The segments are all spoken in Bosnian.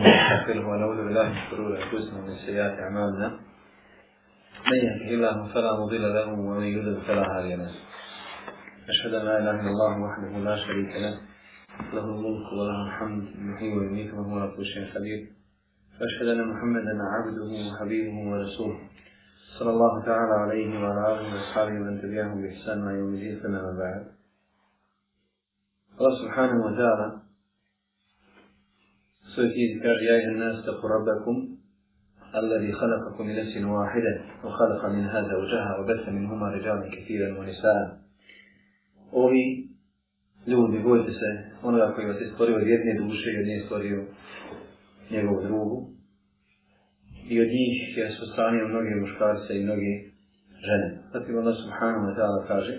نستغفره ونعوذ بالله من شرور انفسنا ومن سيئات اعمالنا من يهده الله فلا مضل له ومن يضلل فلا هادي له اشهد ان لا اله الا الله وحده لا شريك له له الملك وله الحمد يحيي ويميت وهو على كل شيء قدير واشهد ان محمدا عبده وحبيبه ورسوله صلى الله تعالى عليه وعلى اله واصحابه ومن تبعهم باحسان الى يوم الدين فما بعد الله سبحانه وتعالى سورة قال يا أيها الناس اتقوا ربكم الذي خلقكم من نفس واحدة وخلق منها زوجها وبث منهما رجالا كثيرا ونساء Ovi ljudi, bojte se onoga koji vas je stvorio od jedne duše i od nje stvorio njegovu drugu. I od njih je spostanio mnoge muškarce i mnoge žene. Zatim Allah subhanahu wa ta'ala kaže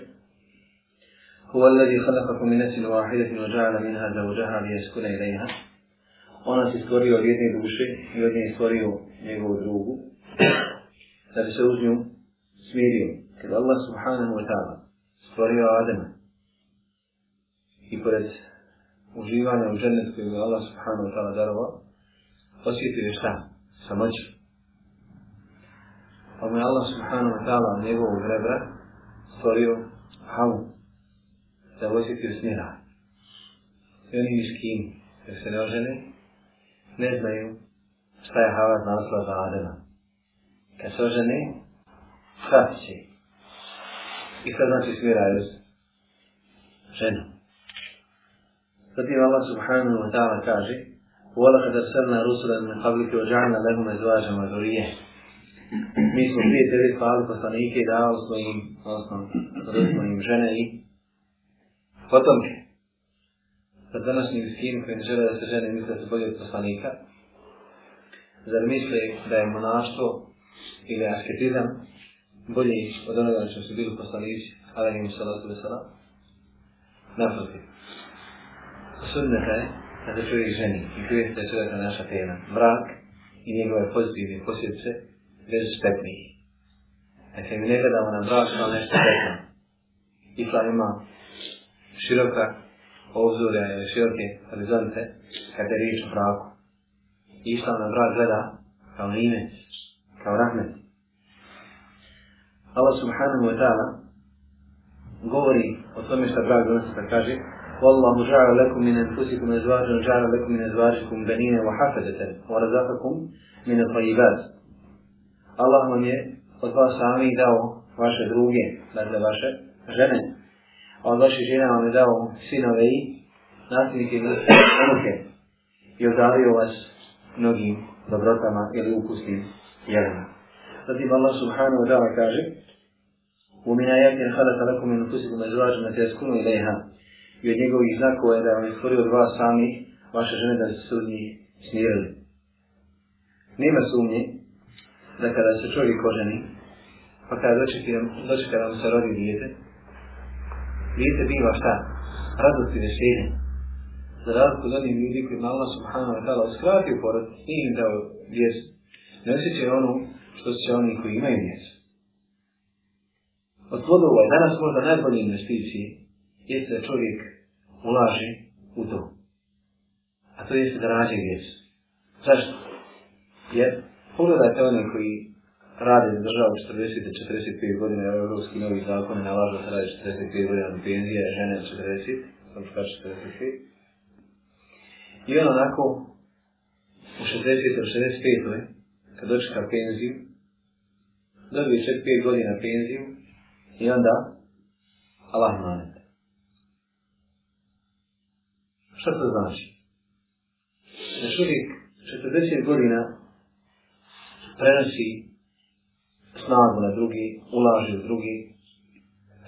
هو الذي خلقكم من نفس واحدة وجعل منها زوجها ليسكن إليها on nas je stvorio od jedne duše i od nje je stvorio njegovu drugu, da bi se uz nju smirio. Kad Allah subhanahu wa ta'ala stvorio Adama i pored uživanja u džennetu koju je Allah subhanahu wa ta'ala darova, osjetio je šta? Samoću. Pa mu je Allah subhanahu wa ta'ala njegovog rebra stvorio Havu, da osjetio smjera. I oni miskim, jer se ne ožene, ne znaju šta je havat nazva za Adena. Kad se ožene, shvatit će I šta znači smiraju se? Žena. Zatim Allah subhanahu wa ta'ala kaže وَلَقَدَ سَرْنَا رُسُلَ مِنْ قَبْلِكِ وَجَعْنَا لَهُمْ اَزْوَاجَ مَذُرِيَهِ Mi smo prije tebi slali poslanike i dao svojim, odnosno, svojim žene i potomke sa današnjim iskim koji ne žele da se žene misle su bolje od poslanika? Zar misle da je monaštvo ili asketizam bolji od onoga na čem su bili poslanici, ali im se lasu vesela? Naproti. Sudneta je da se čovjek ženi i krije se da je čovjeka naša tema. Vrak i njegove pozitivne posljedice bez štetnih. Dakle, mi ne gledamo na vrak, ali nešto štetno. Islam ima široka ozorja ili širke horizonte kada je riječ o braku. Islam na brak gleda kao nime, kao rahmet. Allah subhanahu wa ta'ala govori o tome što brak donosi pa kaže Wallahu ja'ala lakum min anfusikum azwajan ja'ala lakum min azwajikum banina wa hafadatan wa razaqakum min at-tayyibat. Allah vam je od vas sami dao vaše druge, dakle vaše žene, a od vaših žena vam je dao sinove i nasljednike unuke i odavio vas mnogim dobrotama ili ukusnim jelima. Zatim Allah subhanahu wa ta'ala kaže ومن آيات خلق لكم من أنفسكم أزواجا لتسكنوا إليها يد يقول إذاك وإذا لم يكفروا الرواة سامي ваша жена да се судни смирили. Nema sumnje da kada se čovjek oženi, pa kada dočekam, dočekam se rodi dijete, dijete biva šta? Radost i veselje. Za razliku od onih ljudi koji Allah subhanahu wa ta'ala uskratio porod, nije im dao djecu. Ne osjećaju ono što se oni koji imaju djecu. Od plodova je danas možda najbolje investicije, jer se čovjek ulaži u to. A to jeste da rađe djecu. Zašto? Jer pogledajte oni koji radi za državu 40-45 godina, jer evropski novi zakon je nalažao da radi 45 godina do penzije, žene 40, samška 45. I on onako, u 60-65, kad dočeka penziju, dobije čak 5 godina penziju, i onda, Allah manet. Šta to znači? Znači, 40 godina prenosi snagu na drugi, ulaže drugi.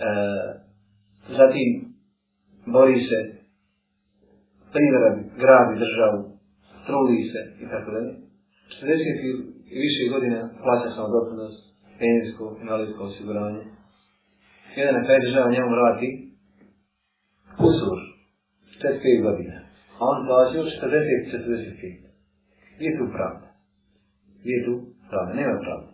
E, zatim bori se privredi, gradi državu, truli se i tako da. 40 i više godina plaća sam doprinost penzijsko i invalidsko osiguranje. Jedan na kraj država njemu vrati usur 45 godina. A on plaća još 40-45. Gdje je tu pravda? Gdje je tu pravda? Nema pravda.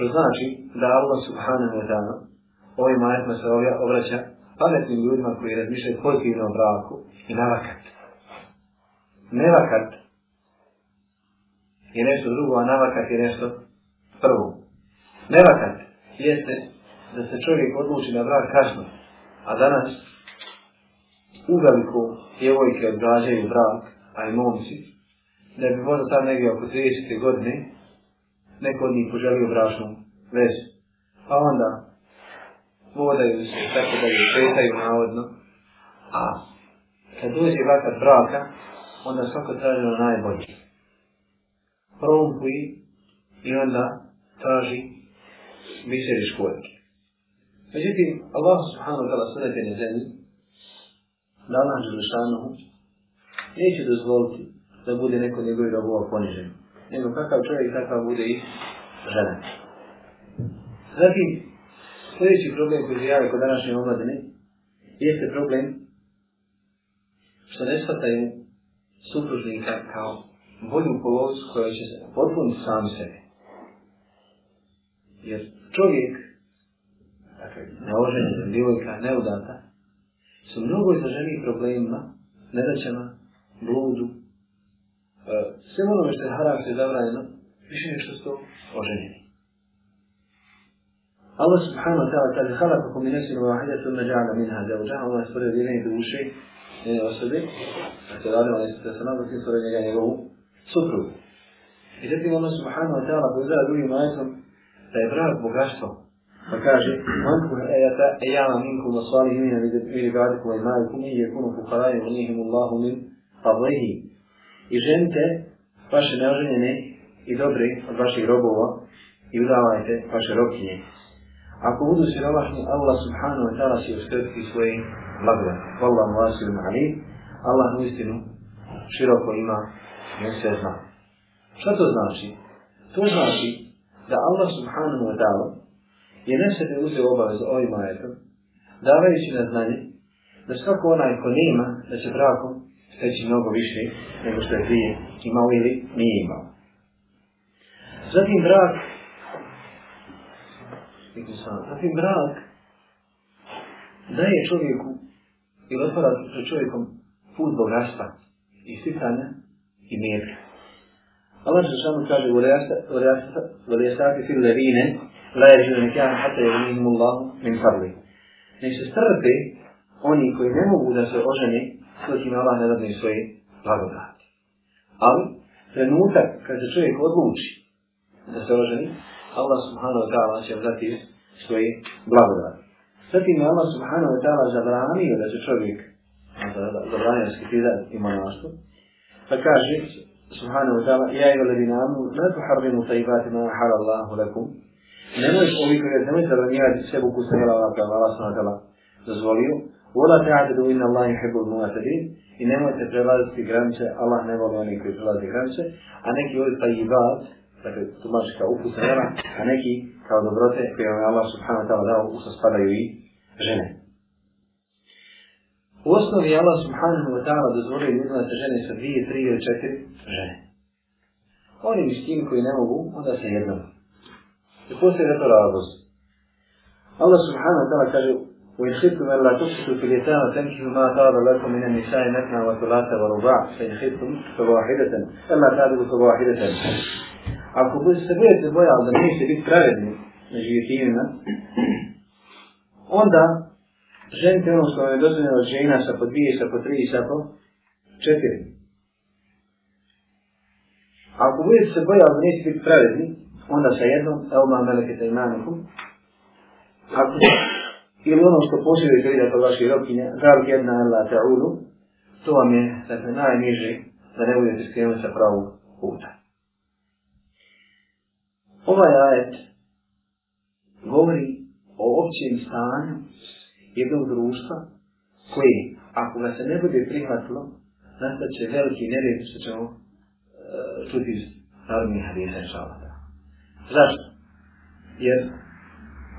Što znači da Allah subhanahu wa ta'ala ovaj majet ma se ovaj obraća pametnim ljudima koji razmišljaju pozitivno o braku i navakat. Nevakat je nešto drugo, a navakat je nešto prvo. Nevakat jeste da se čovjek odluči na brak kažno, a danas uveliko djevojke odgađaju brak, a i momci, da bi možda tam negdje oko 30. godine neko od njih poželio brašnu vezu. Pa onda vodaju se, tako da ju šetaju navodno. A kad dođe vakat braka, onda svako traži ono najbolje. Prompuji i onda traži miseri školike. Međutim, Allah subhanahu wa ta'la sredete na zemlji, da nam želištanu, neće dozvoliti da bude neko njegovi robova poniženi nego kakav čovjek takav bude i žena. Zatim, sljedeći problem koji se javi kod današnje omladine jeste problem što ne shvataju supružnika kao bolju polovicu koja će se potpuniti sam sebe. Jer čovjek, dakle, neoženjena, divojka, neudata, su mnogo izraženiji problemima, nedaćama, bludu, E, sve onome što je haram, što je zabranjeno, više nešto sto oženjeni. Allah subhanahu wa ta'ala kaže Hala kako mi nesim ova hajda tu međa'ala minha da uđa'a Allah je stvorio jedine duše jedne osobe a se da nema nesim da sam nabrati stvorio njega njegovu suprugu. I zatim Allah subhanahu wa ta'ala pozdrava drugim majicom da je brak bogaštvo pa kaže Man kuh ejata ejama minkum asvali imina vidi gadikum i majikum i jekunu kukarajim unihim Allahu min fadlihim i ženite vaše neoženjene i dobre od vaših robova i udavajte vaše robkinje. Ako budu se rovahni, Allah subhanahu wa ta'ala će ostaviti svoje blagove. Hvala vam vas ili mali, Allah u istinu široko ima ne sve zna. Šta to znači? To znači da Allah subhanahu wa ta'ala je ne sebe uzeo obavez ovim ajetom, davajući na znanje da svako onaj ko nema da će brakom steći mnogo više nego što je prije imao ili nije imao. Zatim brak, zatim brak daje čovjeku ili otvara pred čovjekom put bogatstva i sticanja i mjerka. Allah se samo kaže u reasati fil levine la je žive nekjana hata je unihimu Allah min farli. Ne se strpe oni koji ne mogu da se oženi sve ti me Allah ne dadne svoje blagodati. Ali, trenutak kad se čovjek odluči da se oženi, Allah subhanahu wa ta'ala će dati svoje blagodati. Sve ti me Allah subhanahu wa ta'ala zabranio da se čovjek zabranio da skipira ima naštvo, pa kaže subhanahu wa ta'ala ja i oledi namu, ne tu harbinu tajibati na hala Allahu lakum, Nemoj povikati, nemoj zabranjivati sve buku sa jela ovakva, Allah subhanahu wa ta'ala dozvolio, Ula ta'adilu inna Allahi hibbul mu'atadin i nemojte prelaziti granice, Allah ne voli onih koji prelazi granice, a neki ovi tajibat, dakle tumači kao ukusa nema, a neki kao dobrote koje vam je Allah subhanahu ta'ala dao ukusa spadaju i žene. U osnovi Allah subhanahu wa ta'ala dozvolio ljudima da se žene sa dvije, tri ili četiri žene. Oni s tim koji ne mogu, onda se jednom. I postoje je to razlozi. Allah subhanahu wa ta'ala kaže وإن خدتم ألا تفسدوا في اليتامى فانكحوا ما طاب لكم من النساء مثنى وثلاثة ورباع فإن خدتم فواحدة ألا تابعوا فواحدة عقب السبيل تبوي على ذنبي سبيل تراجدني نجيتينا عندا جنت أنا وصلنا دوزنا وجينا سبعة دبي سبعة تري سبعة четири. Ако вие се бояли да не сте праведни, онда са едно, елма мелеките и мамико. Ако ili ono što posljedno je zelja kod vaših robkinja, zavik jedna Allah ta'ulu, to vam je dakle, najniži da ne budete skrenuti sa pravog puta. Ovaj ajet govori o općem stanju jednog društva koji, ako ga se ne bude prihvatilo, nastat će veliki nered što ćemo uh, čuti iz narodnih hadisa inšalata. Zašto? Jer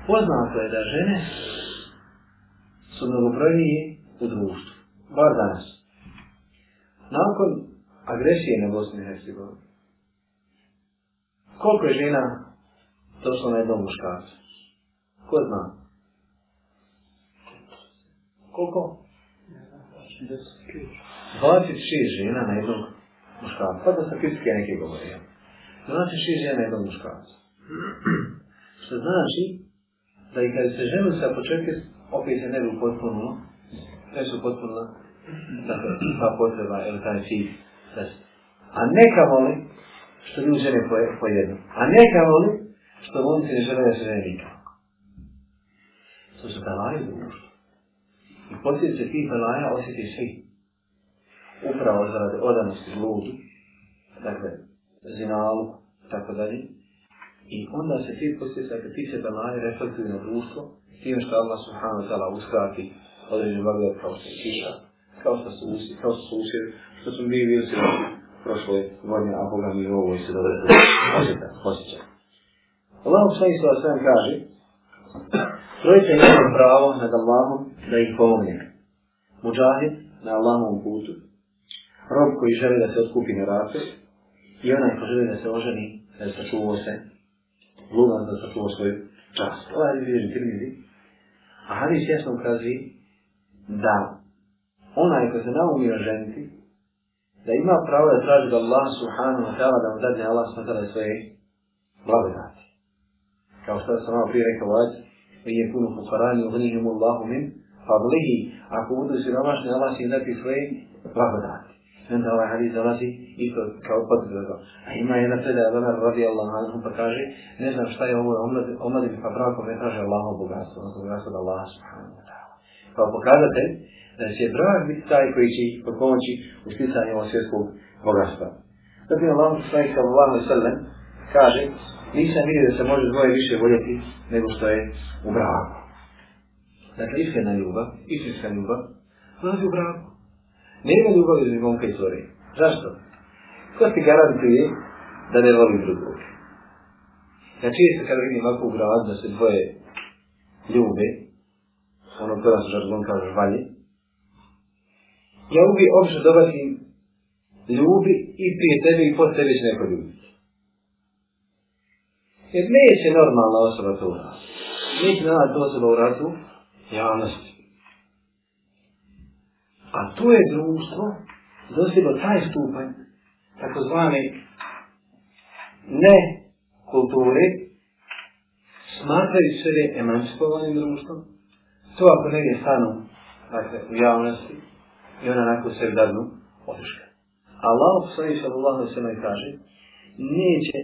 poznato je da žene su mnogobrojniji u društvu, bar danas. Nakon agresije na Bosni i Hercegovini, koliko je žena došlo na jednom muškarcu? Ko zna? Koliko? 26 žena na jednom muškarcu. Sada statistike neke govorio. Znači šest žena na jednom muškarcu. Pa Što znači da i kad se ženu sa početke opet se ne bi potpuno, ne su potpuno, dakle, ta potreba ili taj cilj. Znači, a neka voli što ljudi žene po, pojedu, a neka voli što momci ne žele da žene nikako. To su belaje u društvu. I posljed se tih belaja osjeti svi. Upravo zaradi odanosti ludu, dakle, zinalu, tako dalje. I onda se ti posljed, dakle, ti se belaje reflektuju na društvo, tim što Allah subhanahu wa ta'ala uskrati određen blagodat kao što je kiša, kao što su usir, kao što su usir, što su bili usir prošle godine, a Boga mi ovo se dobro osjeća, osjeća. Allah uslani sva sve kaže, trojice imaju pravo nad Allahom da ih pomogne. Mujahid na Allahovom putu, rob koji želi da se otkupi na rate i onaj ko želi da se oženi, da se sačuvao se, glumac da sačuvao svoju čast. Ovaj je vidjeni A hadis jasno ukazuje da onaj ko se naumio ženiti, da ima pravo da traži da Allah subhanahu wa ta'ala da mu dadne Allah subhanahu wa ta'ala svoje blagodati. Kao što sam malo prije rekao vlad, i je puno pokarani, uvnihim Allahu min, fa blihi, ako budu siromašni, Allah će im dati svoje blagodati. Sven da ovaj hadis dolazi i to kao podzvega. A ima jedna predaja od Omer radi Allah, ali pa kaže, ne znam šta je ovo omladin pa brakom ne traže Allahom bogatstvo, ono su bogatstvo da Allah subhanahu wa ta'ala. Kao pokazate da će brak biti taj koji će ih pomoći u sticanju ovog svjetskog bogatstva. Zatim Allah subhanahu wa ta'ala sallam kaže, nisam vidio da se može dvoje više voljeti nego što je u braku. Dakle, iskrena ljubav, istinska ljubav, dolazi u braku. Nema ljubavi između momka i curi. Zašto? Ko ti garantuje da ne voli drugog? Ja često kada vidim ovako u gravadu da se dvoje ljube, ono to nas žargon kao žvalje, ja uvijek obično dobacim ljubi i prije tebe i pod tebe će neko ljubiti. Jer neće normalna osoba to u nas. Neće normalna osoba u ratu javnosti. A to je društvo dosilo taj stupanj takozvane ne kulture smatraju sebe emancipovanim društvom. To ako ne je stano dakle, u javnosti i ona nakon se vdadnu otiška. Allah svoji se Allah na sebe kaže neće,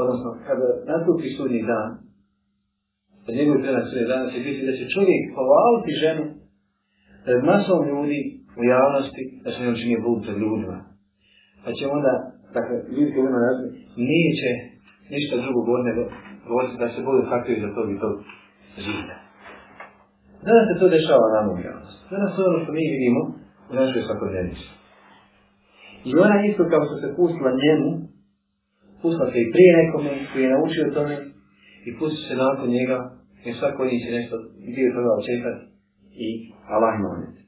odnosno kada nakupi sudni dan da njegov prenat sudni dan će biti da će čovjek povaliti ženu pred masom ljudi u javnosti, da se njom čini blud pred ljudima. Pa će onda, dakle, ljudi koji ima razmi, neće ništa drugo govoriti nego govoriti da se bude faktori za tog i tog žita. Danas se to dešava nam u javnosti. Danas ono što mi vidimo u našoj svakodnevnici. I ona isto kao što se pustila njemu, pustila se i prije nekome koji je naučio tome i pusti se nakon njega jer svako njih će nešto dio toga očekati i Allah ima onete.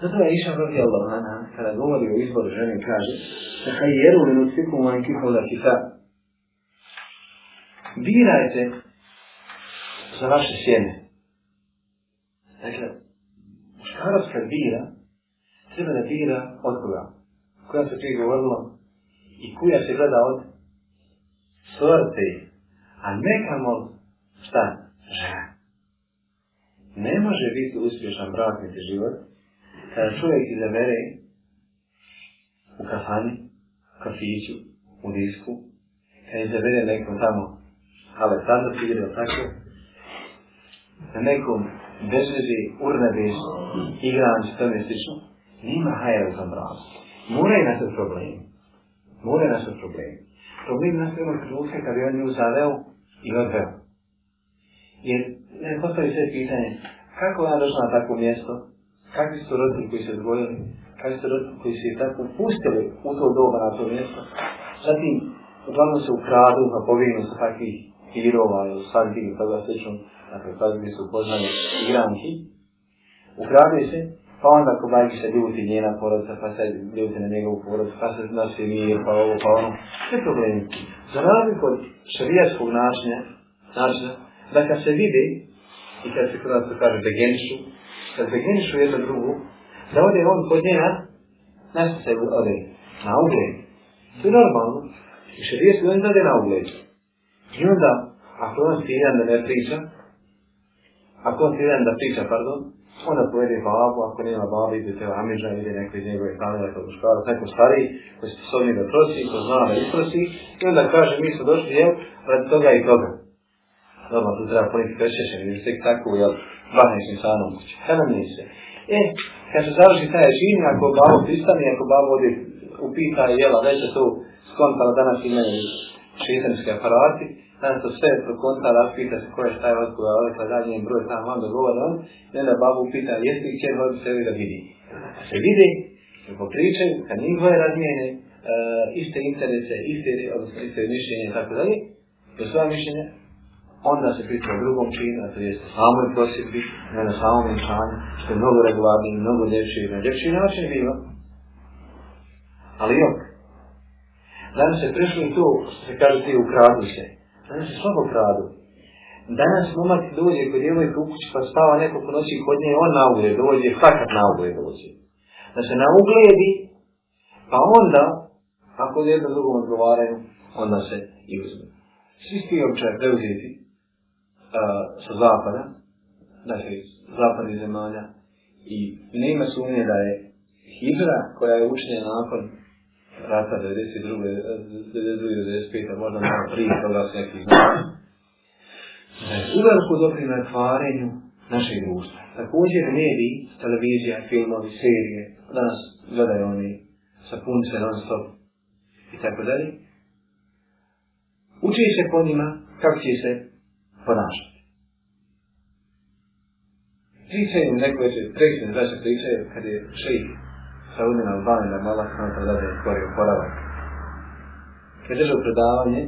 Zato je Iša Brati Allah, kada govori o izboru žene, kaže da kaj jeru li nutfiku man kifu da kisa. Birajte za vaše sjene. Dakle, muškarac kad bira, treba da bira od koga. Koja se prije govorilo i koja se gleda od sorte, a nekam od šta? Žena. Ne može biti uspješan brak niti život, kada e, čovjek izabere u kafani, u kafiću, u disku, kada e, izabere neko tamo, ali sada ti vidio tako, na nekom bežeži, urne bežu, igram s tome slično, nima hajera za mraz. Moraju nas od problemi. Moraju nas od problemi. Problem nastaje ono trenutka kada je on nju zaveo i odveo. Jer ne postoji sve pitanje, kako je ona došla na takvo mjesto, kakvi su roditelji koji se odgojili, kakvi su roditelji koji se tako pustili u to doba na to mjesto. Zatim, uglavnom se ukradu na povijenu sa takvih hirova ili svakih i toga slično, dakle, kada bi su poznali igranki, ukradu se, pa onda ako bajki se ljuti njena porodca, pa se ljuti na njegovu porodcu, pa se nosi mir, pa ovo, pa ono, sve problemi. Za razliku od šarijaskog načina, načina, da kad se vidi, i kad se kod nas to kaže da genšu, kad begenišu jednu drugu, da ode on kod njena, nešto se ode, na ugled. To je normalno. I šarijesku on zade na ugled. I onda, ako on ti jedan da ne priča, ako on ti jedan da priča, pardon, onda pojede babu, ako nema babu, ide te amiža, ide neko iz njegove kamere, kao muškara, neko stariji, koji se sposobni da prosi, ko zna da isprosi, i onda kaže, mi smo došli, jel, radi toga i toga. Dobro, tu treba poniti prečešćem, jer tek tako, jel, vahne s insanom kući. Kada mi se? E, kad se završi taj žin, ako babo pristane, ako babo ode upita, jela, već je to skontala danas ime šitanske aparati, danas to sve prokontala, pita se ko je šta je odkuda, ove kada da njen broj tamo vam dogovara on, i onda babo upita, jesi li čer, se da vidi. Kad pa se vidi, kako pričaju, kad njih dvoje razmijene, uh, iste interese, iste, odnosno, iste mišljenje, tako dalje, to svoje mišljenje, onda se priča o drugom činu, a to je samo je posjetbi, ne na samom imšanju, što je mnogo regularniji, mnogo ljepši i na ljepši način bilo. Ali jok. Danas se prišli tu, što se kaže ti, ukradu se. Danas se slabo kradu. Danas momak dođe kod jevoj kukuć, pa spava neko ko nosi kod nje, on na ugle dođe, fakat na ugle dođe. Da se na ugledi, pa onda, ako jedno drugom odgovaraju, onda se i uzme. Svi ti občaj preuzeti, sa zapada, dakle znači, zapadne zemalja i nema sumnje da je hidra koja je učinjena nakon rata 92-95, možda malo prije toga se nekih znači, uveliko doprinu tvarenju našeg društva. Također mediji, televizija, filmovi, serije, danas gledaju oni sa punce non stop i tako dalje. Uči se po njima kako će se ponašati. Pričaju nekoje će, prekšen, znači pričaju, kad je šeji sa unima u bani na malak, on tada je otvorio poravak. Kad je predavanje,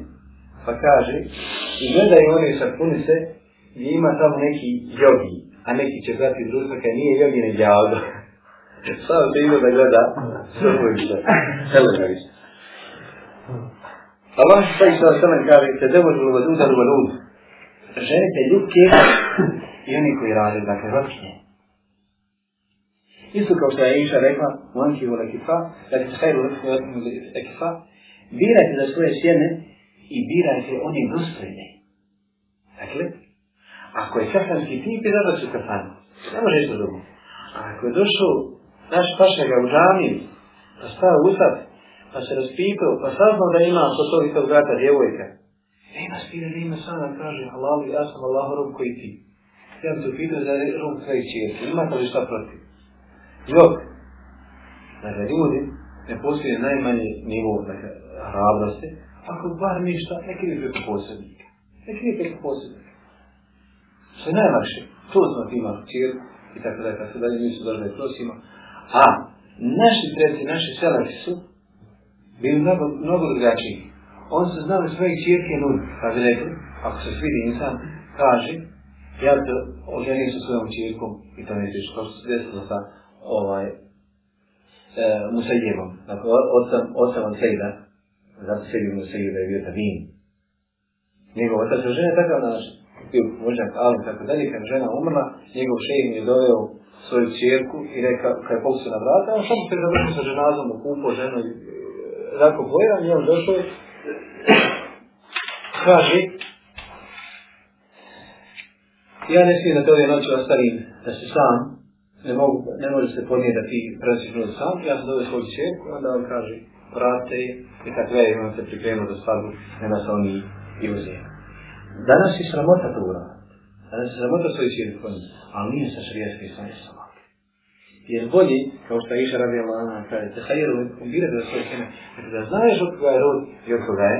pa kaže, i gledaju oni sa punice, gdje ima tamo neki jogi, a neki će zvati iz Rusa, kad nije jogi, ne djavdo. Samo se ima da gleda, srvojiša, celogavića. Allah pa sa Isra Salam kaže, kad je možda uvod udar uvod ženite ljudke i oni koji rade, dakle, ročnje. Isto kao što je Iša rekla, monki u lekifa, da se šajru u lekifa, birajte za svoje sjene i birajte oni dostojni. Dakle, ako je kafanski tip, je dobro su kafan. Ne može ništa drugo. A ako je došao naš pašnjaga u džami, pa stao usad, pa se raspitao, pa saznao da ima sotovi tog vrata djevojka, aspira da ima sada, kaže, halal, ja sam Allah, rob koji ti. Ja bi se upitao za rob svoje čijete, imate li šta protiv? Jok, dakle, ljudi ne postoje najmanje nivo, dakle, hrabrosti, ako bar ništa, ne krije preko posljednika. Ne krije preko posljednika. Što je najlakše, to smo ti imali čijer, i tako da, kad se dalje nisu dažda je prosimo. A, naši treci, naši selaci su, bili mnogo, mnogo drugačiji on se znao iz svojih čirke nun, kaže rekli, ako se svidi insan, kaže, ja te oženim sa svojom čirkom i to nećeš, to što se desilo sa ovaj, e, Musajjevom, dakle, otcem, otcem od Sejda, zato Sejdi Musajjeva je bio ta vin. Njegov otac je žena takav naš, bio vođak Alim, tako dalje, kad žena umrla, njegov šejim je doveo svoju čirku i rekao, kada je pokusio na vrata, on šao se prezavrši sa ženazom, okupo ženu, e, rako pojeran, i on došao je kaže ja ne smijem na toj noći ostavim da se sam ne, mogu, ne može se podnijeti da ti prenosiš noć sam ja sam dobio svoju čerku onda on kaže vrate i kad ja imam se pripremio za svadbu nema se oni i uzijem danas je sramota to uradit danas je sramota svoju čerku ali nije sa šrijeski sam jer bolji, kao što je iša radi Allah, nam kaže, te hajeru, umbirati za svoje sene, jer da znaješ od koga je rod i od koga je,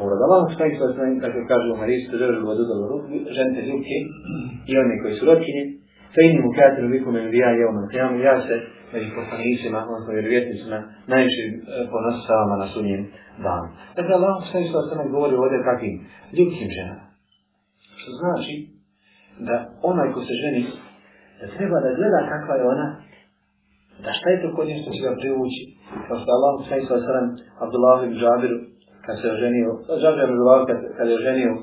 Pored Allah, šta ih svoje sene, kako kaže u Marijsku, te žele vodu da vodu, žente ljubke i one koji su rodkinje, te ini mu kajate na vikume, jer ja je onom temam, ja se među poslanicima, onko jer vjetnicima, najviše e, ponosavama na sunnjem danu. Tako da Allah, šta ih svoje sene, govori ovdje kakvim ljubkim ženama. Što znači da onaj ko se ženi, da treba da gleda kakva je ona Da šta je to kod njih što će ga privući? Kao što je Allah s.a. Abdullah ibn Džabiru, kad se oženio, Džabir ibn Džabiru, kad, kad je oženio uh,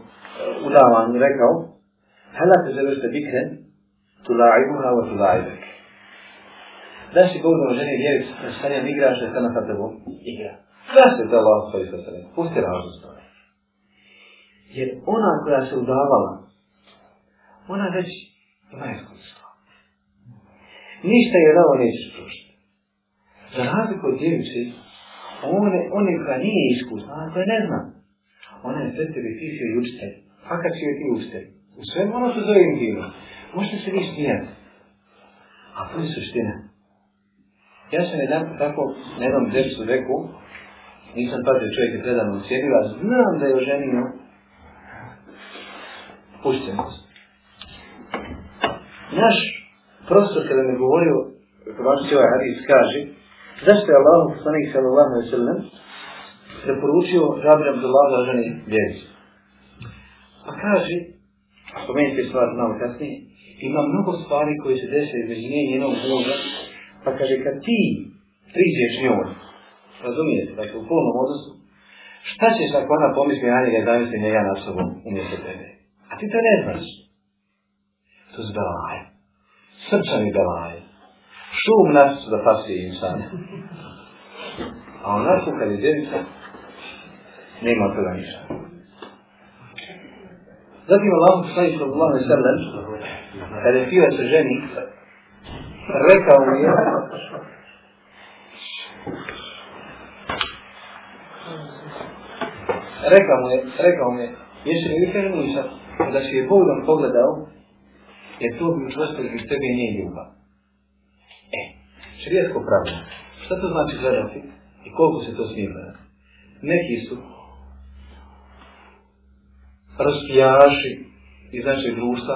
udavan, rekao, Hela te želeš da bikren, tu la'ibuha wa tu la'ibak. Da si govorno o ženi djevic, da se sanjem igra, što je sana kad da bom, igra. Da se to Allah s.a. Pusti razum stvari. Jer ona koja se udavala, ona već ima iskustvo. Ništa je dao neće slušati. Za razliku od djevice, one, one koja nije iskusna, ona koja ne zna. Ona je sve tebi, ti si joj učitelj. Faka će joj ti učitelj. U svemu ono se zove intimno. Možete se niš nijeti. A to je suština. Ja sam jedan tako na jednom dresu veku, nisam pazio čovjek je predavno ucijenio, a znam da je oženio puštenost. Naš profesor kada mi govorio, tumačići ovaj hadis, kaže, zašto je Allah, poslanik sallallahu alaihi sallam, preporučio Rabi Abdullah da ženi djeci? Pa kaže, a spomenite stvar malo kasnije, ima mnogo stvari koje se desa između nje i njenog muža, pa kaže, kad ti priđeš njoj, razumijete, dakle u polnom odnosu, šta ćeš ako ona pomisli na njega zamisli njega nad sobom umjesto tebe? A ti to ne znaš. To je zbelajno srčani belaje. Šum nas da pasuje insan. A u nas u kalizirica nema toga ništa. Zatim Allah sajih sa Allahom sallam kada je pio se ženi rekao mu je rekao mu je rekao mu je jesi li vi kaže mu Isa da si je pogledom pogledao jer to bi učvrstilo iz tebe nije ljubav. E, širijetko pravno, šta to znači gledati i koliko se to smije gledati? Neki su raspijaši iz našeg društva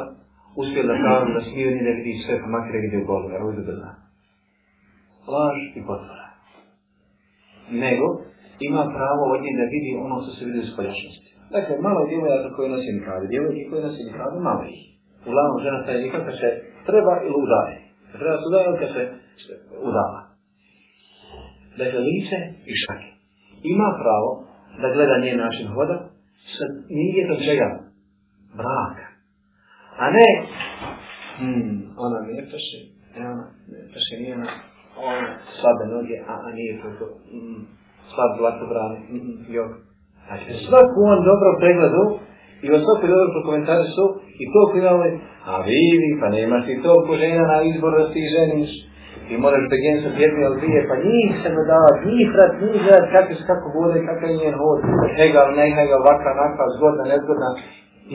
uspjeli da kažu da smiju ni da vidi sve, pa makar je vidio Boga, jer ovdje da Laž i potvara. Nego, ima pravo od da vidi ono što se vidi u spoljašnosti. Dakle, malo djevojaka koje nosi nikada, djevojki koje nosi nikada, malo ih uglavnom žena sa jednikom kaže treba ili udaje. Treba se udaje ili kaže udava. Dakle, liče i šake. Ima pravo da gleda njen način hoda sa nijetom čega. Braka. A ne, hmm, ona mi je paše, ona, paše nije ona, ona slabe noge, a, a nije to to, mm, slab blatobrani, mm, mm, jok. Znači, svaku on dobro pregledu, I od svakog dobro prokomentari su i to finale, a vidi, pa nemaš ti to ko žena na izbor da ti ženiš. I moraš te gen sa jedni od dvije, pa njih se ne dava, njih rad, njih rad, kako se kako bude, kakav je njen hod. Hegal, ne hegal, vaka, naka, zgodna, nezgodna.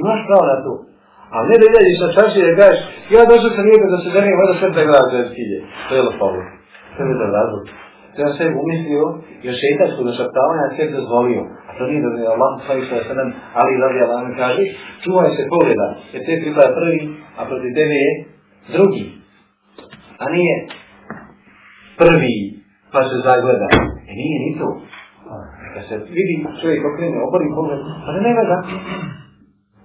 Imaš pravo na to. A ne da ideš sa čaši da gaš, ja došao sam lijepo da se ženim, hoda sve da gleda zvijeskilje. To je lo pa To je da razlog to je sve umislio, jer šeitan su zašaptavanja sve dozvolio. A to nije da je Allah svoji sve sve ali radi Allah mi kaže, čuvaj se pogleda, jer te pripada prvi, a proti tebe je drugi. A nije prvi, pa se zagleda. E nije ni to. Kad se vidi čovjek okrenje, obori pogled, pa ne gleda.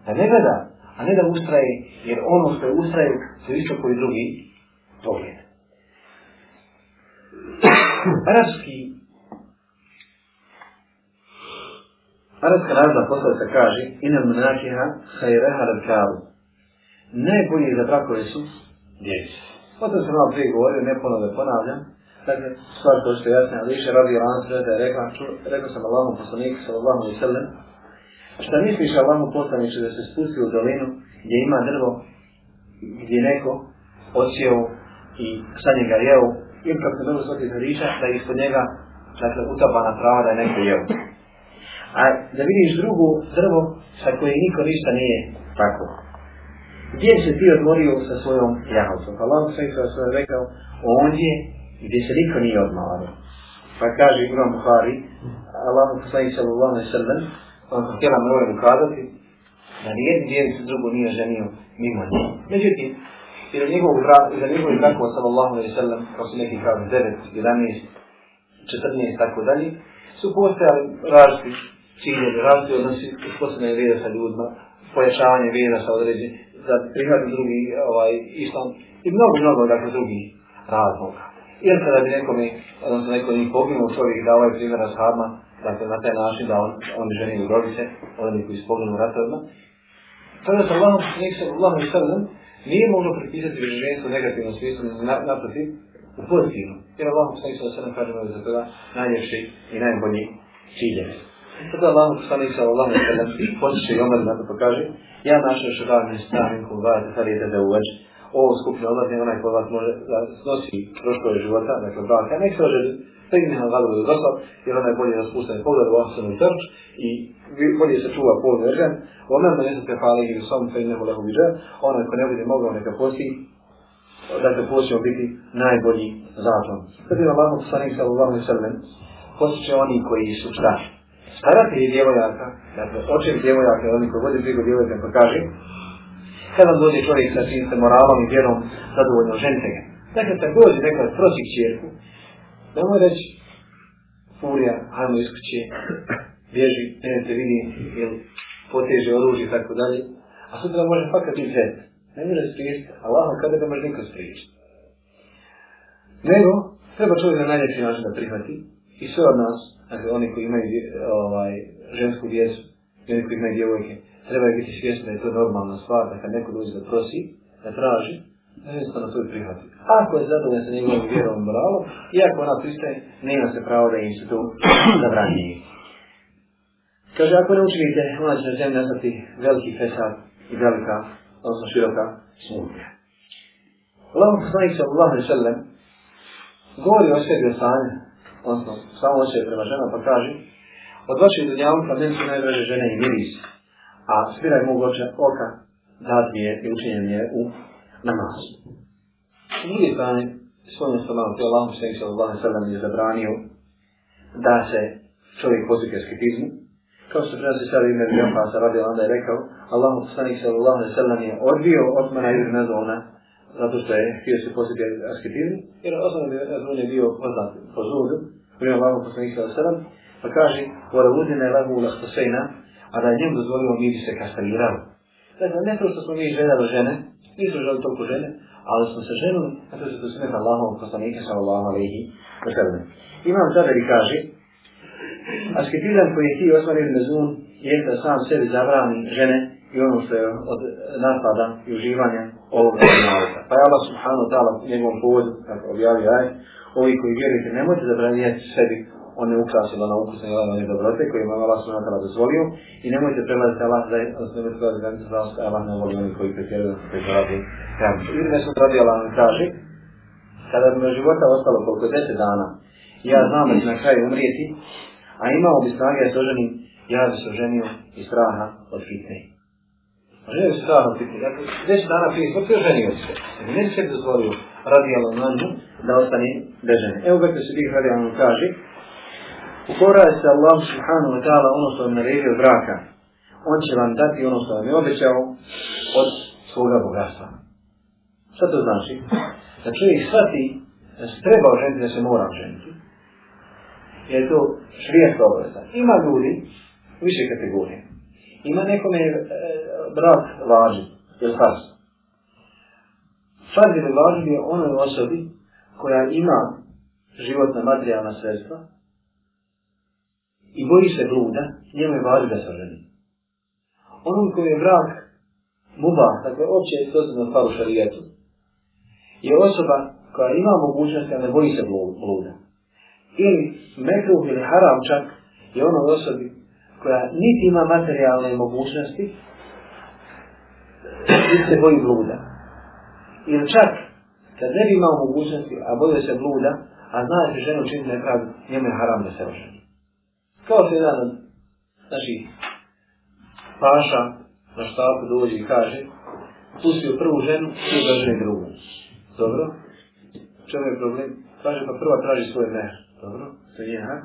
Da ne gleda, a ne da ustraje, jer ono što je ustraje, su isto koji drugi pogled arapski Arabska narodna poslata kaže Ine munakiha hajreha rabkalu Najbolji za brakove su djevice. O to sam malo prije govorio, ne ponove ponavljam. Dakle, stvar to što jasne, ali više radi Iran sreda je rekla, ču, rekao sam Allahom poslaniku sa Allahom i Selem, šta misliš Allahom poslaniku da se spusti u dolinu gdje ima drvo, gdje neko odsijeo i sa njega jeo, ili kako se dobro sotim riča, da je ispod njega, dakle, utopana trava da je neko jeo. A da vidiš drugu drvo sa koje niko ništa nije tako. Gdje se ti odmorio sa svojom jahovcom? Pa Allah sve što je rekao, ondje gdje se niko nije odmorio. Pa kaže Ibram Buhari, Allah mu sve sve u lome srben, on sam htjela mnogo ukazati, da nijedni djevi se drugo nije ženio mimo nje. Međutim, i za njegovu braku, i za njegovu braku, sallallahu alaihi sallam, kao su neki kao 9, 11, 14, tako dalje, su postojali različiti ciljevi, različiti odnosi, uspostavljanje vjera sa ljudima, pojašavanje vjera sa određenim, da prihvati drugi ovaj, islam i mnogo, mnogo dakle, drugih razloga. Jer kada bi nekom, odnosno neko njih poginuo čovjek da ovaj primjer ashabima, dakle na taj način da on, on bi ženio grobice, odnosno koji su poginuli ratovima, to je da se Allahom, nek se Allahom i sredom, nije možno pripisati veženstvo negativno smislu, ne na, naproti, u pozitivno. Jer Allah poslanih sallahu sallam kažemo je za toga najljepši i najbolji ciljev. Sada Allah poslanih sallahu sallam kada posjeće i omar na to pokaže, ja našao šabavim stavim kogu vajat, da je da uveđe, ovo skupno odlazi onaj koji vas može da snosi troškove života, dakle braka, nek se oželi, pegne na zadovolju zrstva, jer onaj bolje raspustan pogled u osnovni trč i bolje se čuva pol vežen, onaj da ne se prefali ili sam fej nebo lehu biđe, onaj ko ne bude mogao neka posti, da te posljedno biti najbolji zatvor. Sada je vam poslanik sa Allahom i Srbem, posjeće oni koji su šta? Starati je djevojaka, dakle, očevi djevojaka, oni koji vodi brigu djevojaka, pa kaže, kada dođe čovjek sa svim se moralom i vjerom zadovoljno ženite ga. Dakle, kad dođe neka od prosih čerku, da mu reći, furija, hajmo iskući, bježi, ne te vidi, jel, poteže oružje, tako dalje, a sutra može fakat i zet. Ne može spriješiti, Allah, kada ga može niko spriješiti. Nego, treba čovjek na najljepši način da prihvati, i sve od nas, dakle, oni koji imaju ovaj, žensku djecu, i oni koji imaju djevojke, treba biti svjesni da je to normalna stvar, da kad neko dođe da prosi, da traži, da jednostavno to i prihvati. Ako je zadovoljan sa njegovom vjerom moralom, iako ona pristaje, ne ima se pravo da im se to zabranje. Kaže, ako ne učinite, ona će na zemlji ostati veliki fesad i velika, odnosno široka, smutnija. Lom Snaik sa Allah ne šele, govori o sebi o stanju, odnosno samo o sebi prema žena, pa kaže, od vaših dunjavka meni su najdraže žene i miris a spiraj mogu oče oka zadnije i učinjen je u namazu. Nije zbrani, svojno sam malo teo lahom sveg sa Allahom sredan je zabranio da se čovjek pozike skepizmu. Kao što prenosi sada ime Bjoha sa radi onda je rekao, Allahom sveg sa Allahom sredan je odbio otmana i nezvona zato što je htio se pozike skepizmu, jer osnovno je Bjoha bio poznat po zulju, prije Allahom sveg sa Allahom sredan, pa kaže, vore udine lagu ulaz posejna, a da je njemu dozvolimo, mi bi se kastrirali. Dakle, ne prosto smo mi željali žene, nismo želi toliko žene, ali smo se ženili, a to se to sve Allahom, poslanike sa Allahom, alihi, vrtelne. Imam Zaberi kaže, asketizam koji je ti osman ibn Mezun, je da sam sebi zabrani žene i ono što je od napada i uživanja ovog nalaza. Pa je Allah subhanu ta'ala njegovom povodu, kako objavio aj, ovi koji vjerujete, nemojte zabranijati sebi on ne ukrasi na ukus ne gleda na njih dobrote koje imam Allah s.w.t. dozvolio i nemojte prelaziti Allah da je on s.w.t. da je Allah ne voli oni koji pretjeruju da se prekoradi kranicu. Ili ne sam radi Allah kaže kada bi me života ostalo koliko deset dana ja znam da ću na kraju umrijeti a imao bi snage da se oženim ja bi se oženio iz straha od fitne. Oženio bi se straha od fitne. Dakle, deset dana prije smrti oženio bi se. Dakle, ne bi se dozvolio radi Allah na njih da ostane bez žene. Evo kako se bih radi Allah kaže Pokoraj se Allah subhanahu wa ta'ala ono što vam naredio braka. On će vam dati ono što vam je obećao od svoga bogatstva. Šta to znači? Da čovjek shvati da se treba oženiti, da se mora oženiti. Jer je to švijeska obaveza. Ima ljudi više kategorije. Ima nekome e, brak važi, jer fars. Fars je važi je onoj osobi koja ima životna materijalna sredstva, i boji se bluda, njemu je važno da se ženi. Onom koji je brak muba, dakle opće je sozno stvar u šarijetu, je osoba koja ima mogućnost da ne boji se bluda. I mekruh ili haram čak je ono osobi koja niti ima materijalne mogućnosti, niti se boji bluda. Ili čak kad ne bi imao mogućnosti, a boje se bluda, a zna da se ženu čini nepravdu, njemu je haram da se oženi kao se jedan od, znači, paša na štapu dođe i kaže, pustio prvu ženu, tu ga žene drugu. Dobro? Čemu je problem? Kaže, pa prva traži svoje mehr. Dobro? To je hak.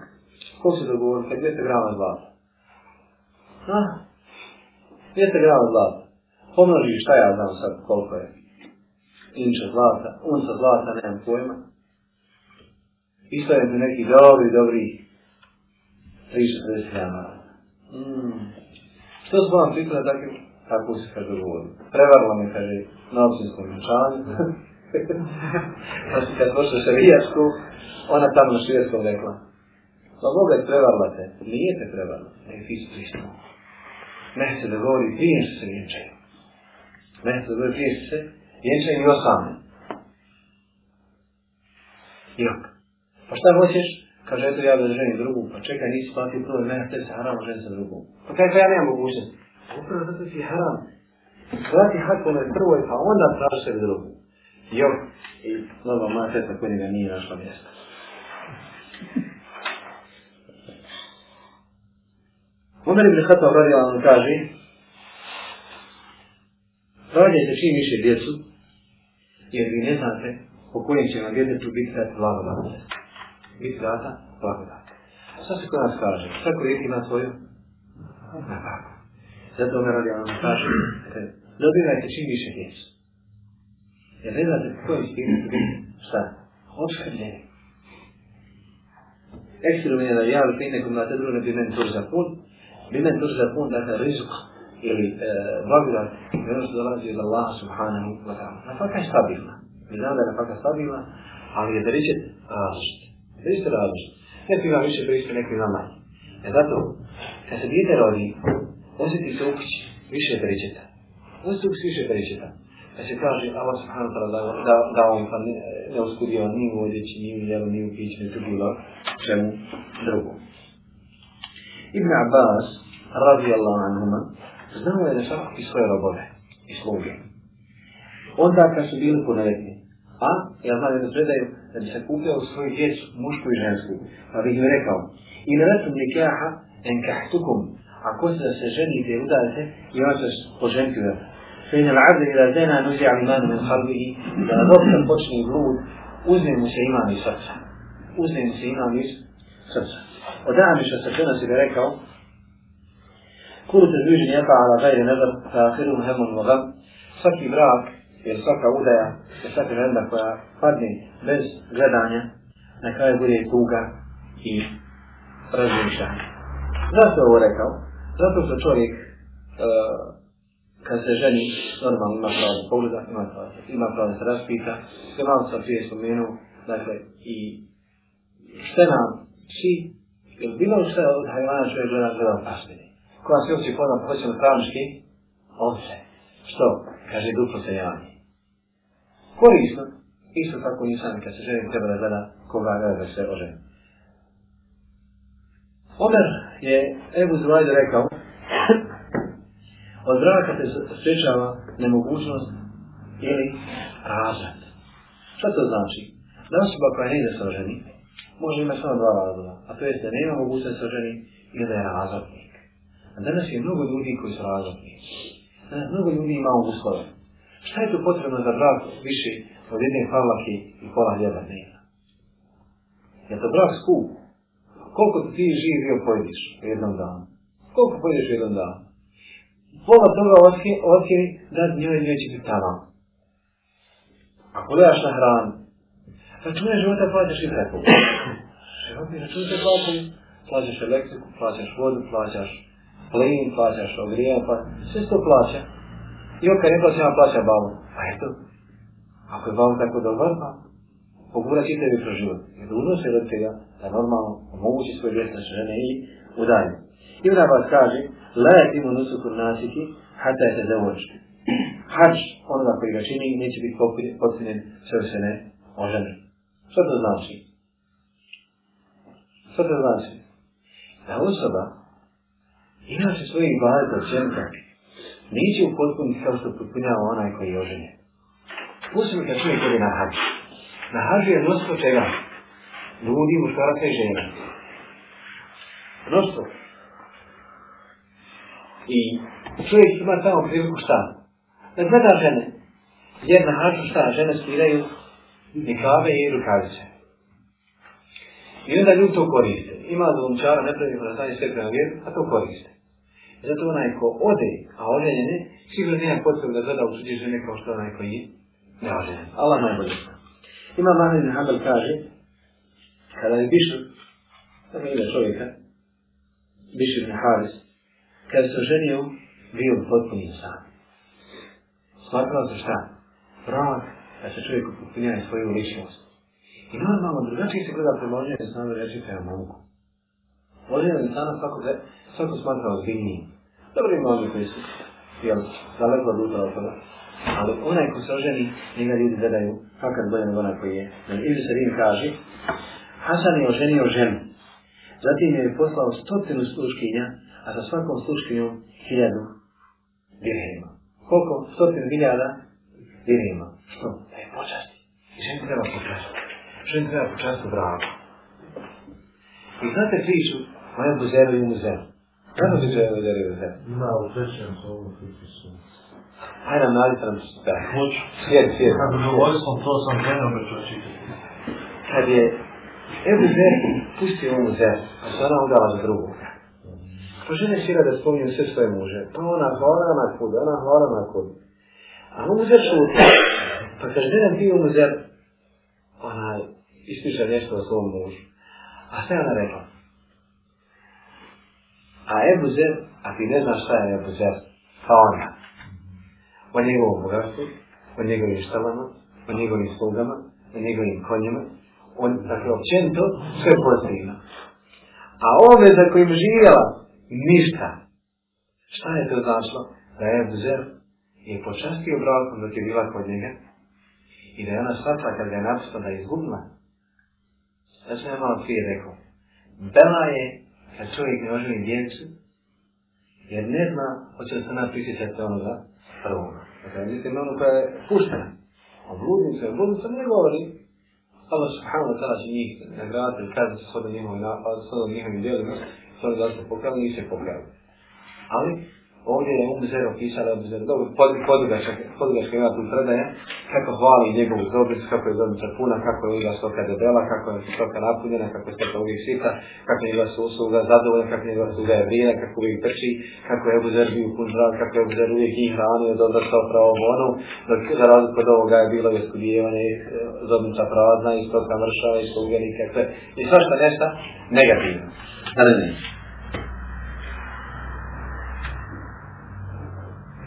Ko se dogovorio? Kaj, 200 grama zlata. Ha? 200 grama zlata. Pomnoži šta ja znam sad koliko je inča zlata, unca zlata, nemam pojma. Istavim neki dobri, dobri 360 dana. Mm. Što smo vam pitali, dakle, tako se kaže uvodi. Prevarla mi, kaže, na općinskom učanju. znači, kad pošla šarijačku, ona tamo na švijeskom rekla. Pa Boga je prevarla te. Nije te prevarla. Ne, ti su pristo. Ne se da govori, prije što se vjenčaju. Ne se da govori, prije što se vjenčaju i osamne. Jok. Pa šta hoćeš? Kaže, eto ja da ženim drugu, pa čekaj, nisi platio prvo, ne, te se haram, ženim sa drugom. Pa kaj, ja nemam mogućnost. Upravo zato si haram. Vrati hak onoj prvoj, pa onda praši se drugu. Jo, i nova moja teta koji ga nije našla mjesta. Umar ibn Khattab radi Allah kaže Rađajte čim više djecu jer vi ne znate po kojim će vam djetetu biti sad blagodat biti data blagodat. Šta se kod nas kaže? Šta korijek ima svoju? Napako. Zato ono radi vam kaže, dobivajte čim više djecu. Jer ne znate u kojoj stini su biti šta? Oškrljeni. Ekstiru mi je da javili pri nekom na te druge bi meni za pun, bi meni tuži za pun, dakle, rizuk ili e, blagodat, jer ono što dolazi od Allaha subhanahu wa ta'ala. Na faka je stabilna. Mi znamo da je na faka stabilna, ali je da reće različite. To je isto različno. Neki ima više pristup, neki ima manje. E zato, kad se dijete rodi, osjeti se u kući više pričeta. Osjeti se više pričeta. Kad se kaže, Allah subhanahu wa ta'ala dao im, pa ne, ne uskudio ni u odjeći, ni u jelu, ni u pići, ni u bilo, čemu drugom. Ibn Abbas, radijallahu anhuma, znao je da šak i svoje robove i sluge. Onda kad su bili punoletni, a, ja znam jednu predaju, da bi se kupio u svoju djecu, mušku i žensku. Pa bih im rekao, i ne vratu mi kjaha, en kahtukum, ako se da se ženite i udajete, i ona će poženiti da. Fe in al arde ila zena nuzi alimanu min halbihi, da na dobro počne blud, uzme mu se imam iz srca. Uzme mu se imam iz srca. Odaj mi što se žena se bi rekao, Kuru te zviđen jeka ala gajri nebar, ta ahiru muhemun vagam, svaki brak jer svaka udaja, jer svaka ženda koja padne bez gledanja, na kraju bude tuga i razmišljanje. Zašto je ovo rekao? Zato što čovjek, e, kad se ženi, normalno ima pravo da pogleda, ima pravo, ima pravo da se raspita, sve malo sam prije spomenuo, dakle, i šte nam, či, ili bilo šta od hajlana čovjek gleda, gleda u pašmini, koja se uopće podam, hoćemo pravnički, ovdje, što, kaže, duplo se javi korisno. Isto tako i sami kad se ženi treba da gleda koga ne da se oženi. Omer je Ebu Zulajd rekao od braka se sprečava nemogućnost ili razvod. Šta to znači? Da osoba koja ne ide oženi, može imati samo dva razloga, a to je da nema mogućnost se oženi ili da je razvodnik. A danas je mnogo ljudi koji su razvodni. Mnogo ljudi ima uslove. Šta je tu potrebno za brak više od jedne palake i pola hljeda dnevna? Je to brak skup? Koliko ti živi i pojediš u jednom danu? Koliko pojediš u jednom danu? Pola toga otkjeri da njoj neće biti tamo. Ako gledaš na hranu, računaj života plaćaš i preko. Životni račun te plaćaju, plaćaš elektriku, plaćaš vodu, plaćaš plin, plaćaš ogrijan, plaćaš, sve to plaćaš. I on kad ne plaća, ima plaća babu. Pa eto, ako je babu tako dobar, pa pogura ti tebi kroz život. I dužno se od tega da normalno omogući svoje djeca žene i udajne. I onda vas kaže, lajak imu nusu kur nasiki, hata je se zavoršte. Hač, onoga koji ga čini, neće biti potpunjen sve u sene o žene. Što to znači? Što to znači? Da osoba, inače svojih bajeta, čemka, neće u potpuni kao što potpunjava onaj koji je oženjen. Pusimo kad čovjek je na hađu. Na hađu je mnoštvo čega? Ljudi, muškarca i žena. Mnoštvo. I čovjek ima samo priliku šta? Da gleda žene. Jer na hađu šta? Žene spiraju nikave i rukavice. I onda ljudi to koriste. Ima zvončara, ne pravi, da stanje sve prema vjeru, a to koriste. Zato onaj ko ode, a ode ne, sigurno nema potrebu da zada učuđe žene kao što onaj koji ne ode. Allah najbolje zna. Ima Mane ibn Hanbal kaže, kada je Bišu, tamo ima čovjeka, Bišu ibn Haris, kada se oženio, bio potpuni sam. Smatrao se šta? Promak, da se čovjek upotpunjava svoju ličnost. I normalno, drugačije se gleda prema ženje, znamo reći, to je omogu. Ovdje je insana svako, svako smatra ozbiljnijim. Dobro ima ovdje koji su jel, daleko od utra od toga. Ali onaj ko se oženi, njega ljudi gledaju kakav bolje nego onaj koji je. Ili se Rim kaže, Hasan je oženio ženu. Zatim je poslao stotinu sluškinja, a sa svakom sluškinju hiljadu dirhima. Koliko? Stotinu hiljada dirhima. Što? Da je počasti. I ženi treba počasti. Ženi treba počasti u I znate priču Ma je buzero i muzero. Kako se zove buzero i muzero? Ima u trećem slovu fiti sunce. Hajde nam nalit nam sve. Hoću. Sjed, sjed. Kako je uvojstvo, to sam ženio me ću očitati. Kad je Ebu Zer pusti ovu Zer, a se ona udala za drugoga. Pa žene sira da spominju sve svoje muže. Pa ona hvala na kud, ona hvala na kud. A ovu Zer šuti. Pa kaže, ne ti ovu Zer, ona ispiša nešto o svom mužu. A šta je ona rekla? A Ebu Zer, a ti ne znaš šta je Ebu Zer, pa ona. O njegovom bogatstvu, o njegovim štalama, o njegovim slugama, o njegovim konjima, on, dakle, općento, sve pozitivno. A ove za kojim živjela, ništa. Šta je to značilo? Da je Ebu Zer je počastio brakom dok je bila kod njega i da je ona shvatila kad ga je napisala da je izgubila. Znači, ja sam je malo prije rekao, Bela je kad čovjek ne oželi djecu, jer ne zna, hoće li se nam prisjećati onoga prvoga. Dakle, mislim, ono koja je puštena. A bludnica, bludnica ne govori. Allah subhanahu wa ta'ala će njih nagraditi, kada se shodom njihovim djelima, shodom zašto pokrali, njih se pokrali. Ali, Ovdje je Umzer opisao da je Umzer dobro, pod, podugačak, podugačak ima tu predaje, kako hvali njegovu zobricu, kako je zobrica puna, kako je uga stoka debela, kako je stoka napunjena, kako je stoka uvijek sita, kako je uga usluga zadovoljna, kako je uga usluga je vrijedna, kako uvijek trči, kako je Umzer bio pun zrad, kako je Umzer uvijek i hranio, dobro što pravo vonu, dok za razliku od ovoga je bilo je skudijevanje, eh, zobrica prazna, i stoka mršava, i stoka velike, i svašta nešta negativno. Naravno.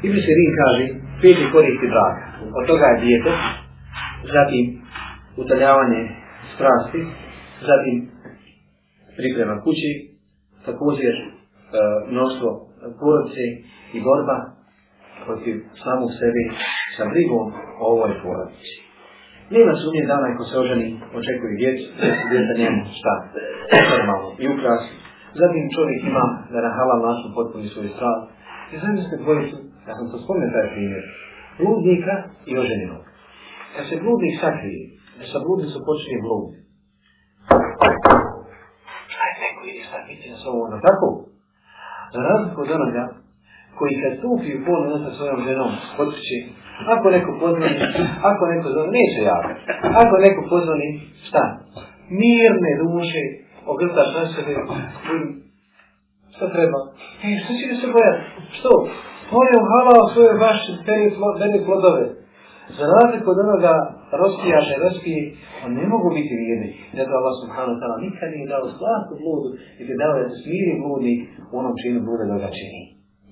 Ibn Sirin kaže, peti koristi braka, od toga je dijete, zatim utaljavanje strasti, zatim priprema kući, također e, mnoštvo porodce i borba protiv samog sebe sa brigom o ovoj porodici. Nema sumnje da onaj ko se oženi očekuje djec, da se djec da njemu šta, normalno i ukras. Zatim čovjek ima da na halal način potpuni svoj stav. I zamislite dvoje su Ja sam to spomenuo taj primjer. Bludnika i oženjenog. Kad se bludni sakrije, kad sa bludni su počinje blud. Šta je neko ili šta biti na svojom ono tako? Za razliku od onoga koji kad stupi u polu sa svojom ženom, potiče, ako neko pozvani, ako neko zvani, neće javiti. Ako neko pozvani, šta? Mirne duše, ogrta šta e, se treba? Ej, što će se bojati? Što? svojom halal, svoje vaše teni, teni plodove. Za razliku od onoga rozpijaše, rozpije, on ne mogu biti vijedni. Zato Allah subhanahu ta'ala nikad nije dao slatku bludu, jer je dao da se smiri bludi u onom činu bluda da ga čini.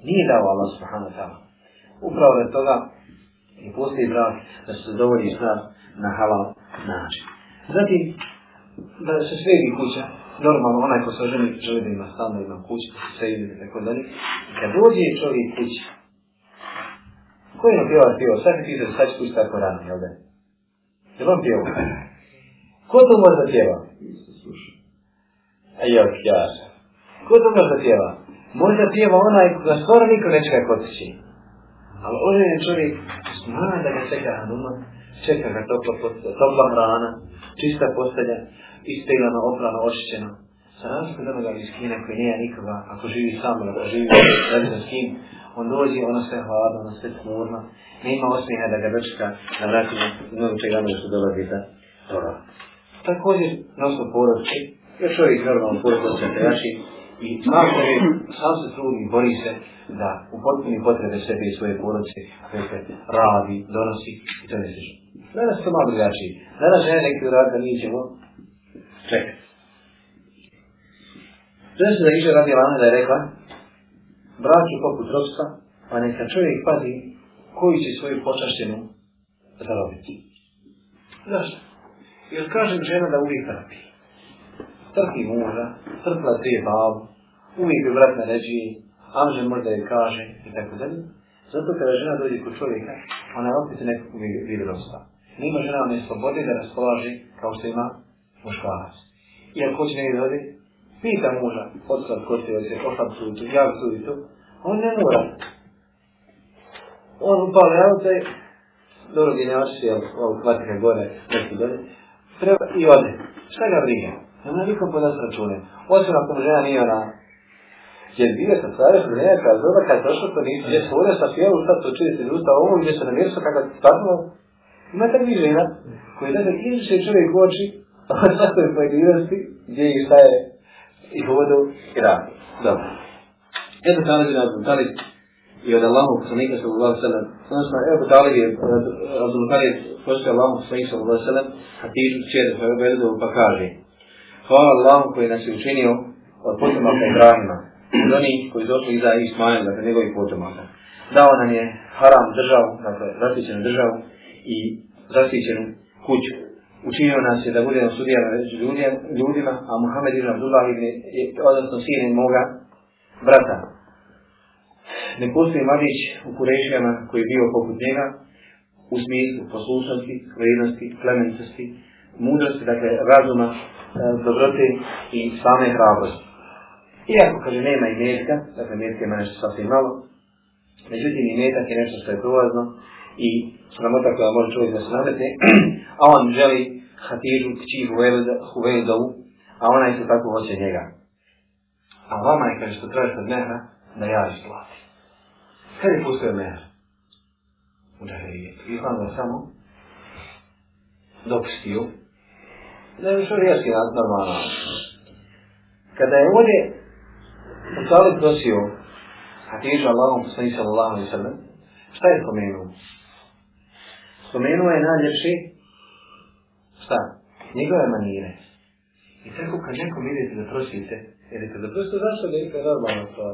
Nije dao Allah subhanahu ta'ala. Upravo je toga i postoji brak da se dovolji sad na halal način. Zatim, da se sredi kuća, normalno onaj ko se želi, želi da ima stan, da ima kuć, da se ide, da tako dalje. I kad dođe čovjek kuć, ko je ono pjeva pjeva, sad ti pisao, sad ću tako rano, jel da? Jel on pjeva? Ko to može da pjeva? A jel pjaš? Ko to može da pjeva? Može da pjeva onaj koga skoro niko neće kako otići. Ali oženjen čovjek zna da ga čeka na čeka ga topla, topla hrana, čista postelja, ispeglana, oprana, očićena. Sa razliku da ga iskine koji nije nikoga, ako živi sam, ako živi redno s kim, on dođe, ona sve hladna, ona sve smurna, nema osmijena da ga dočeka na vrati mnogo čega može što dolazi za toga. Također, na osnovu porodče, još ovih normalno porodče se traši, i tako je, sam se trudi, bori se da u potpuni potrebe sebe i svoje porodce, koje radi, donosi i to ne sliče. Danas to malo drugačije. Danas žene neki rad da mi ćemo čekat. Sve se da iže radi lana da je rekla, brat je poput ropstva, pa neka čovjek pazi koji će svoju počaštenu zarobiti. Zašto? Jer kažem žena da uvijek trpi. Trpi muža, trpla dvije babu, uvijek je vrat na ređi, anđel možda je kaže i tako dalje. Zato kada žena dođe kod čovjeka, ona je opet nekako vidi ropstva. Nima žena ne slobode da raspolaži kao što ima muškarac. I ako hoće negdje da ode, pita muža, odstav kod te ose, ostav tu i tu, ja tu i tu, on ne mora. On upale auta i, dobro, gdje nemaš si, ovog kvatika gore, neki dole, treba i ode. Šta ga brinje? Ne mora nikom podnos račune. Osim ako mu žena nije ona, Jer bile sa stvariš u nekakva zoba kad došlo to nisi, gdje se uvijek sa fijelu, sad to čuje se ljuta ovom, gdje se namirša kakva stvarno. Ima tako i žena koji da se izviše čovjek u oči, svakoj pojedinosti gdje i šta je i vodu i rakiju. Dobro. Jedno sam razvijem Abdul Talib i od Allahu poslanika sa Allahu sallam. Znači, ono evo po Talib je eh, Abdul Talib poslije Allahu poslanika sa Allahu sallam Hatižu čeru sa pa Ubedu pa kaže Hvala Allahu koji nas je učinio od potomaka Ibrahima od onih koji došli iza Ismaila, dakle njegovih potomaka. Dao nam je haram državu, dakle zasvićenu državu i zasvićenu kuću učinio nas je da budemo sudijama među ljudima, a Muhammed ibn Abdullah ibn je odnosno sin moga brata. Ne postoji mladić u Kurešijama koji je bio poput njega, u smislu poslušnosti, vrednosti, plemenicosti, mudrosti, dakle razuma, e, dobrote i same hrabrosti. Iako, kaže, nema i metka, dakle, metka ima nešto sasvim malo, međutim, i metak je nešto što je prolazno, i sramota koja može čovjek da se nadete, a on želi Hatiru, kći Huvejdovu, a ona isto tako hoće njega. A vama je, kaže, što tražite od mehra, da ja vi splati. Kad je pustio mehra? U džarije. I on ga samo dopustio. Da je što riješi normalno. Kada je ovdje u cali prosio Hatiru, Allahom, sallallahu alaihi sallam, šta je spomenuo? spomenuo je najljepši šta? Njegove manire. I tako kad nekom idete da prosite, ili kad prosite zašto da idete normalno to,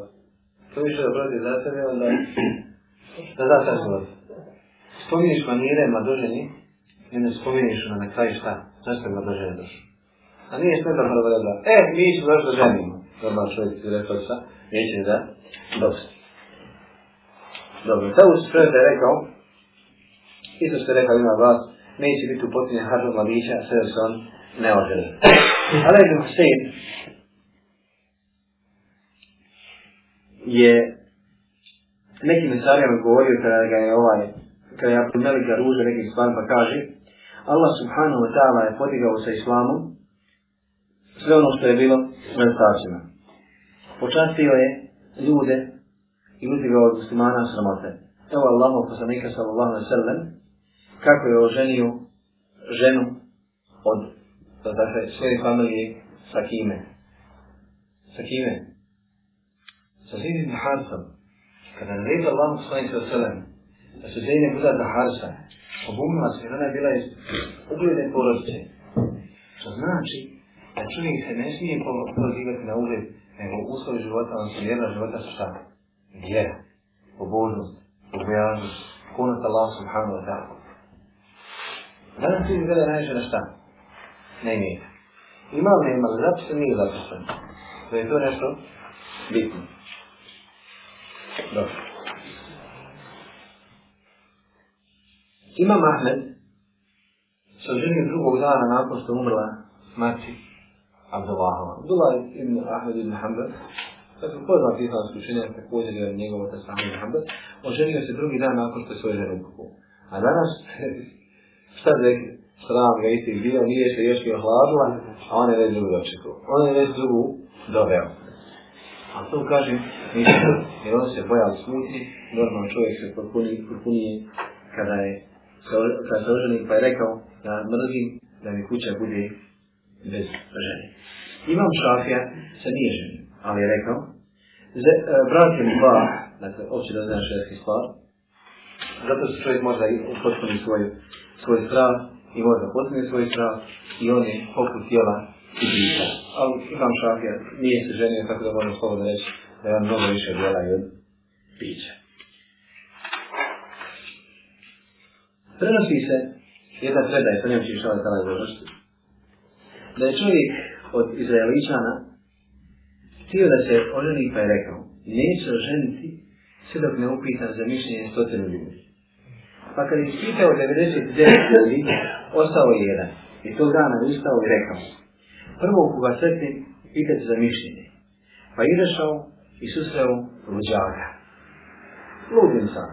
to više da prosite za sebe, onda da da sam zvod. Spominiš manire mladoženi, i ne spominiš na kraju šta, zašto je mladoženi došao. A nije sve da prvo e, mi ću zašto ženimo. Dobar čovjek ti rekao šta, neće da, dosta. Dobro, ta uspred je rekao, Isto što je rekao ima vlast, neće biti u potpunje hrvog mladića, sve da se on ne odrede. Ali Ibn Hussein je nekim mesarijama govorio kada ga je ovaj, kada je Abdul Melika ruža nekim stvarima pa kaže Allah subhanahu wa ta'ala je podigao sa islamom sve ono što je bilo smrtačima. Počastio je ljude i ljudi ga od muslimana sramote. Evo Allah, ko sam nikad sallallahu alaihi sallam, kako je oženio ženu od da dakle, svoje familije sa kime? Sa kime? Sa Zidim Harsom. Kada je redio Allah sallallahu alaihi wa da se Zidim Buda da Harsa obumila se, ona je bila iz ugljede porosti. Što znači da čovjek se ne smije pozivati na ugled, nego u svoj života, on se vjera života sa šta? Vjera, pobožnost, pobojažnost, kunat Allah subhanahu wa ta'ala. Danas ti izgleda najviše na šta? Ne ime. Ima li ne ima li zapisan, nije zapisan. To je to nešto bitno. Dobro. Ima Mahmed, sa ženim drugog dana nakon što umrla mati Abdullahova. Abdullah ibn Ahmed ibn Hanbel, Dakle, ko je znao pisao skučenja, također je njegov otac Ahmed Hanbel, oženio se drugi dan nakon što je svoje žene kupo. A danas, šta je rekli, sram ga isti bio, nije se još bio hladila, a on je već drugu dočekao. On je već drugu doveo. A to kaže, mišljamo, jer on se bojao smuti, normalno čovjek se potpuni, potpuni kada je kada se oženi, pa je rekao da mrzim da mi kuća bude bez žene. Imam šafija, se nije ženio, ali je rekao, ze, e, brat je mi dva, dakle, opće da znaš šeski stvar, zato se čovjek možda i potpuni svoju svoj strah i voli da potne svoj strah i on je poput tijela i bića. Ali imam šafija, nije se ženio, tako da moram slobodno reći da imam mnogo više djela i od bića. Prenosi se jedna sreda, je to njemu čišao je tala izložnosti, da je čovjek od Izraeličana htio da se oženi pa je rekao, neće oženiti sve dok ne upita za mišljenje stotinu ljudi pa kad ih čitao 99 ljudi, ostao je jedan. I tog dana ustao i rekao, prvo u koga sretim, pitati za mišljenje. Pa izašao i susreo luđaka. Ludim sam.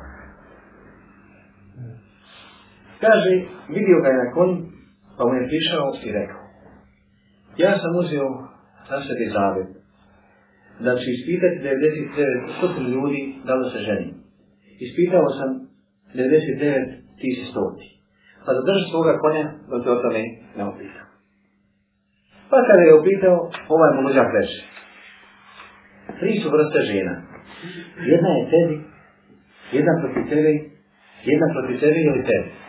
Kaže, vidio ga je na konj, pa mu je prišao i rekao, ja sam uzio na sebi zavet, da ću ispitati 99 ljudi da li se ženim. Ispitao sam 99 tisi stoti. Pa zadrži svoga konja, da te o tome ne upita. Pa kada je upitao, ovaj mu muđa kreće. Tri su vrste žena. Jedna je tebi, jedna proti tebi, jedna proti tebi ili tebi.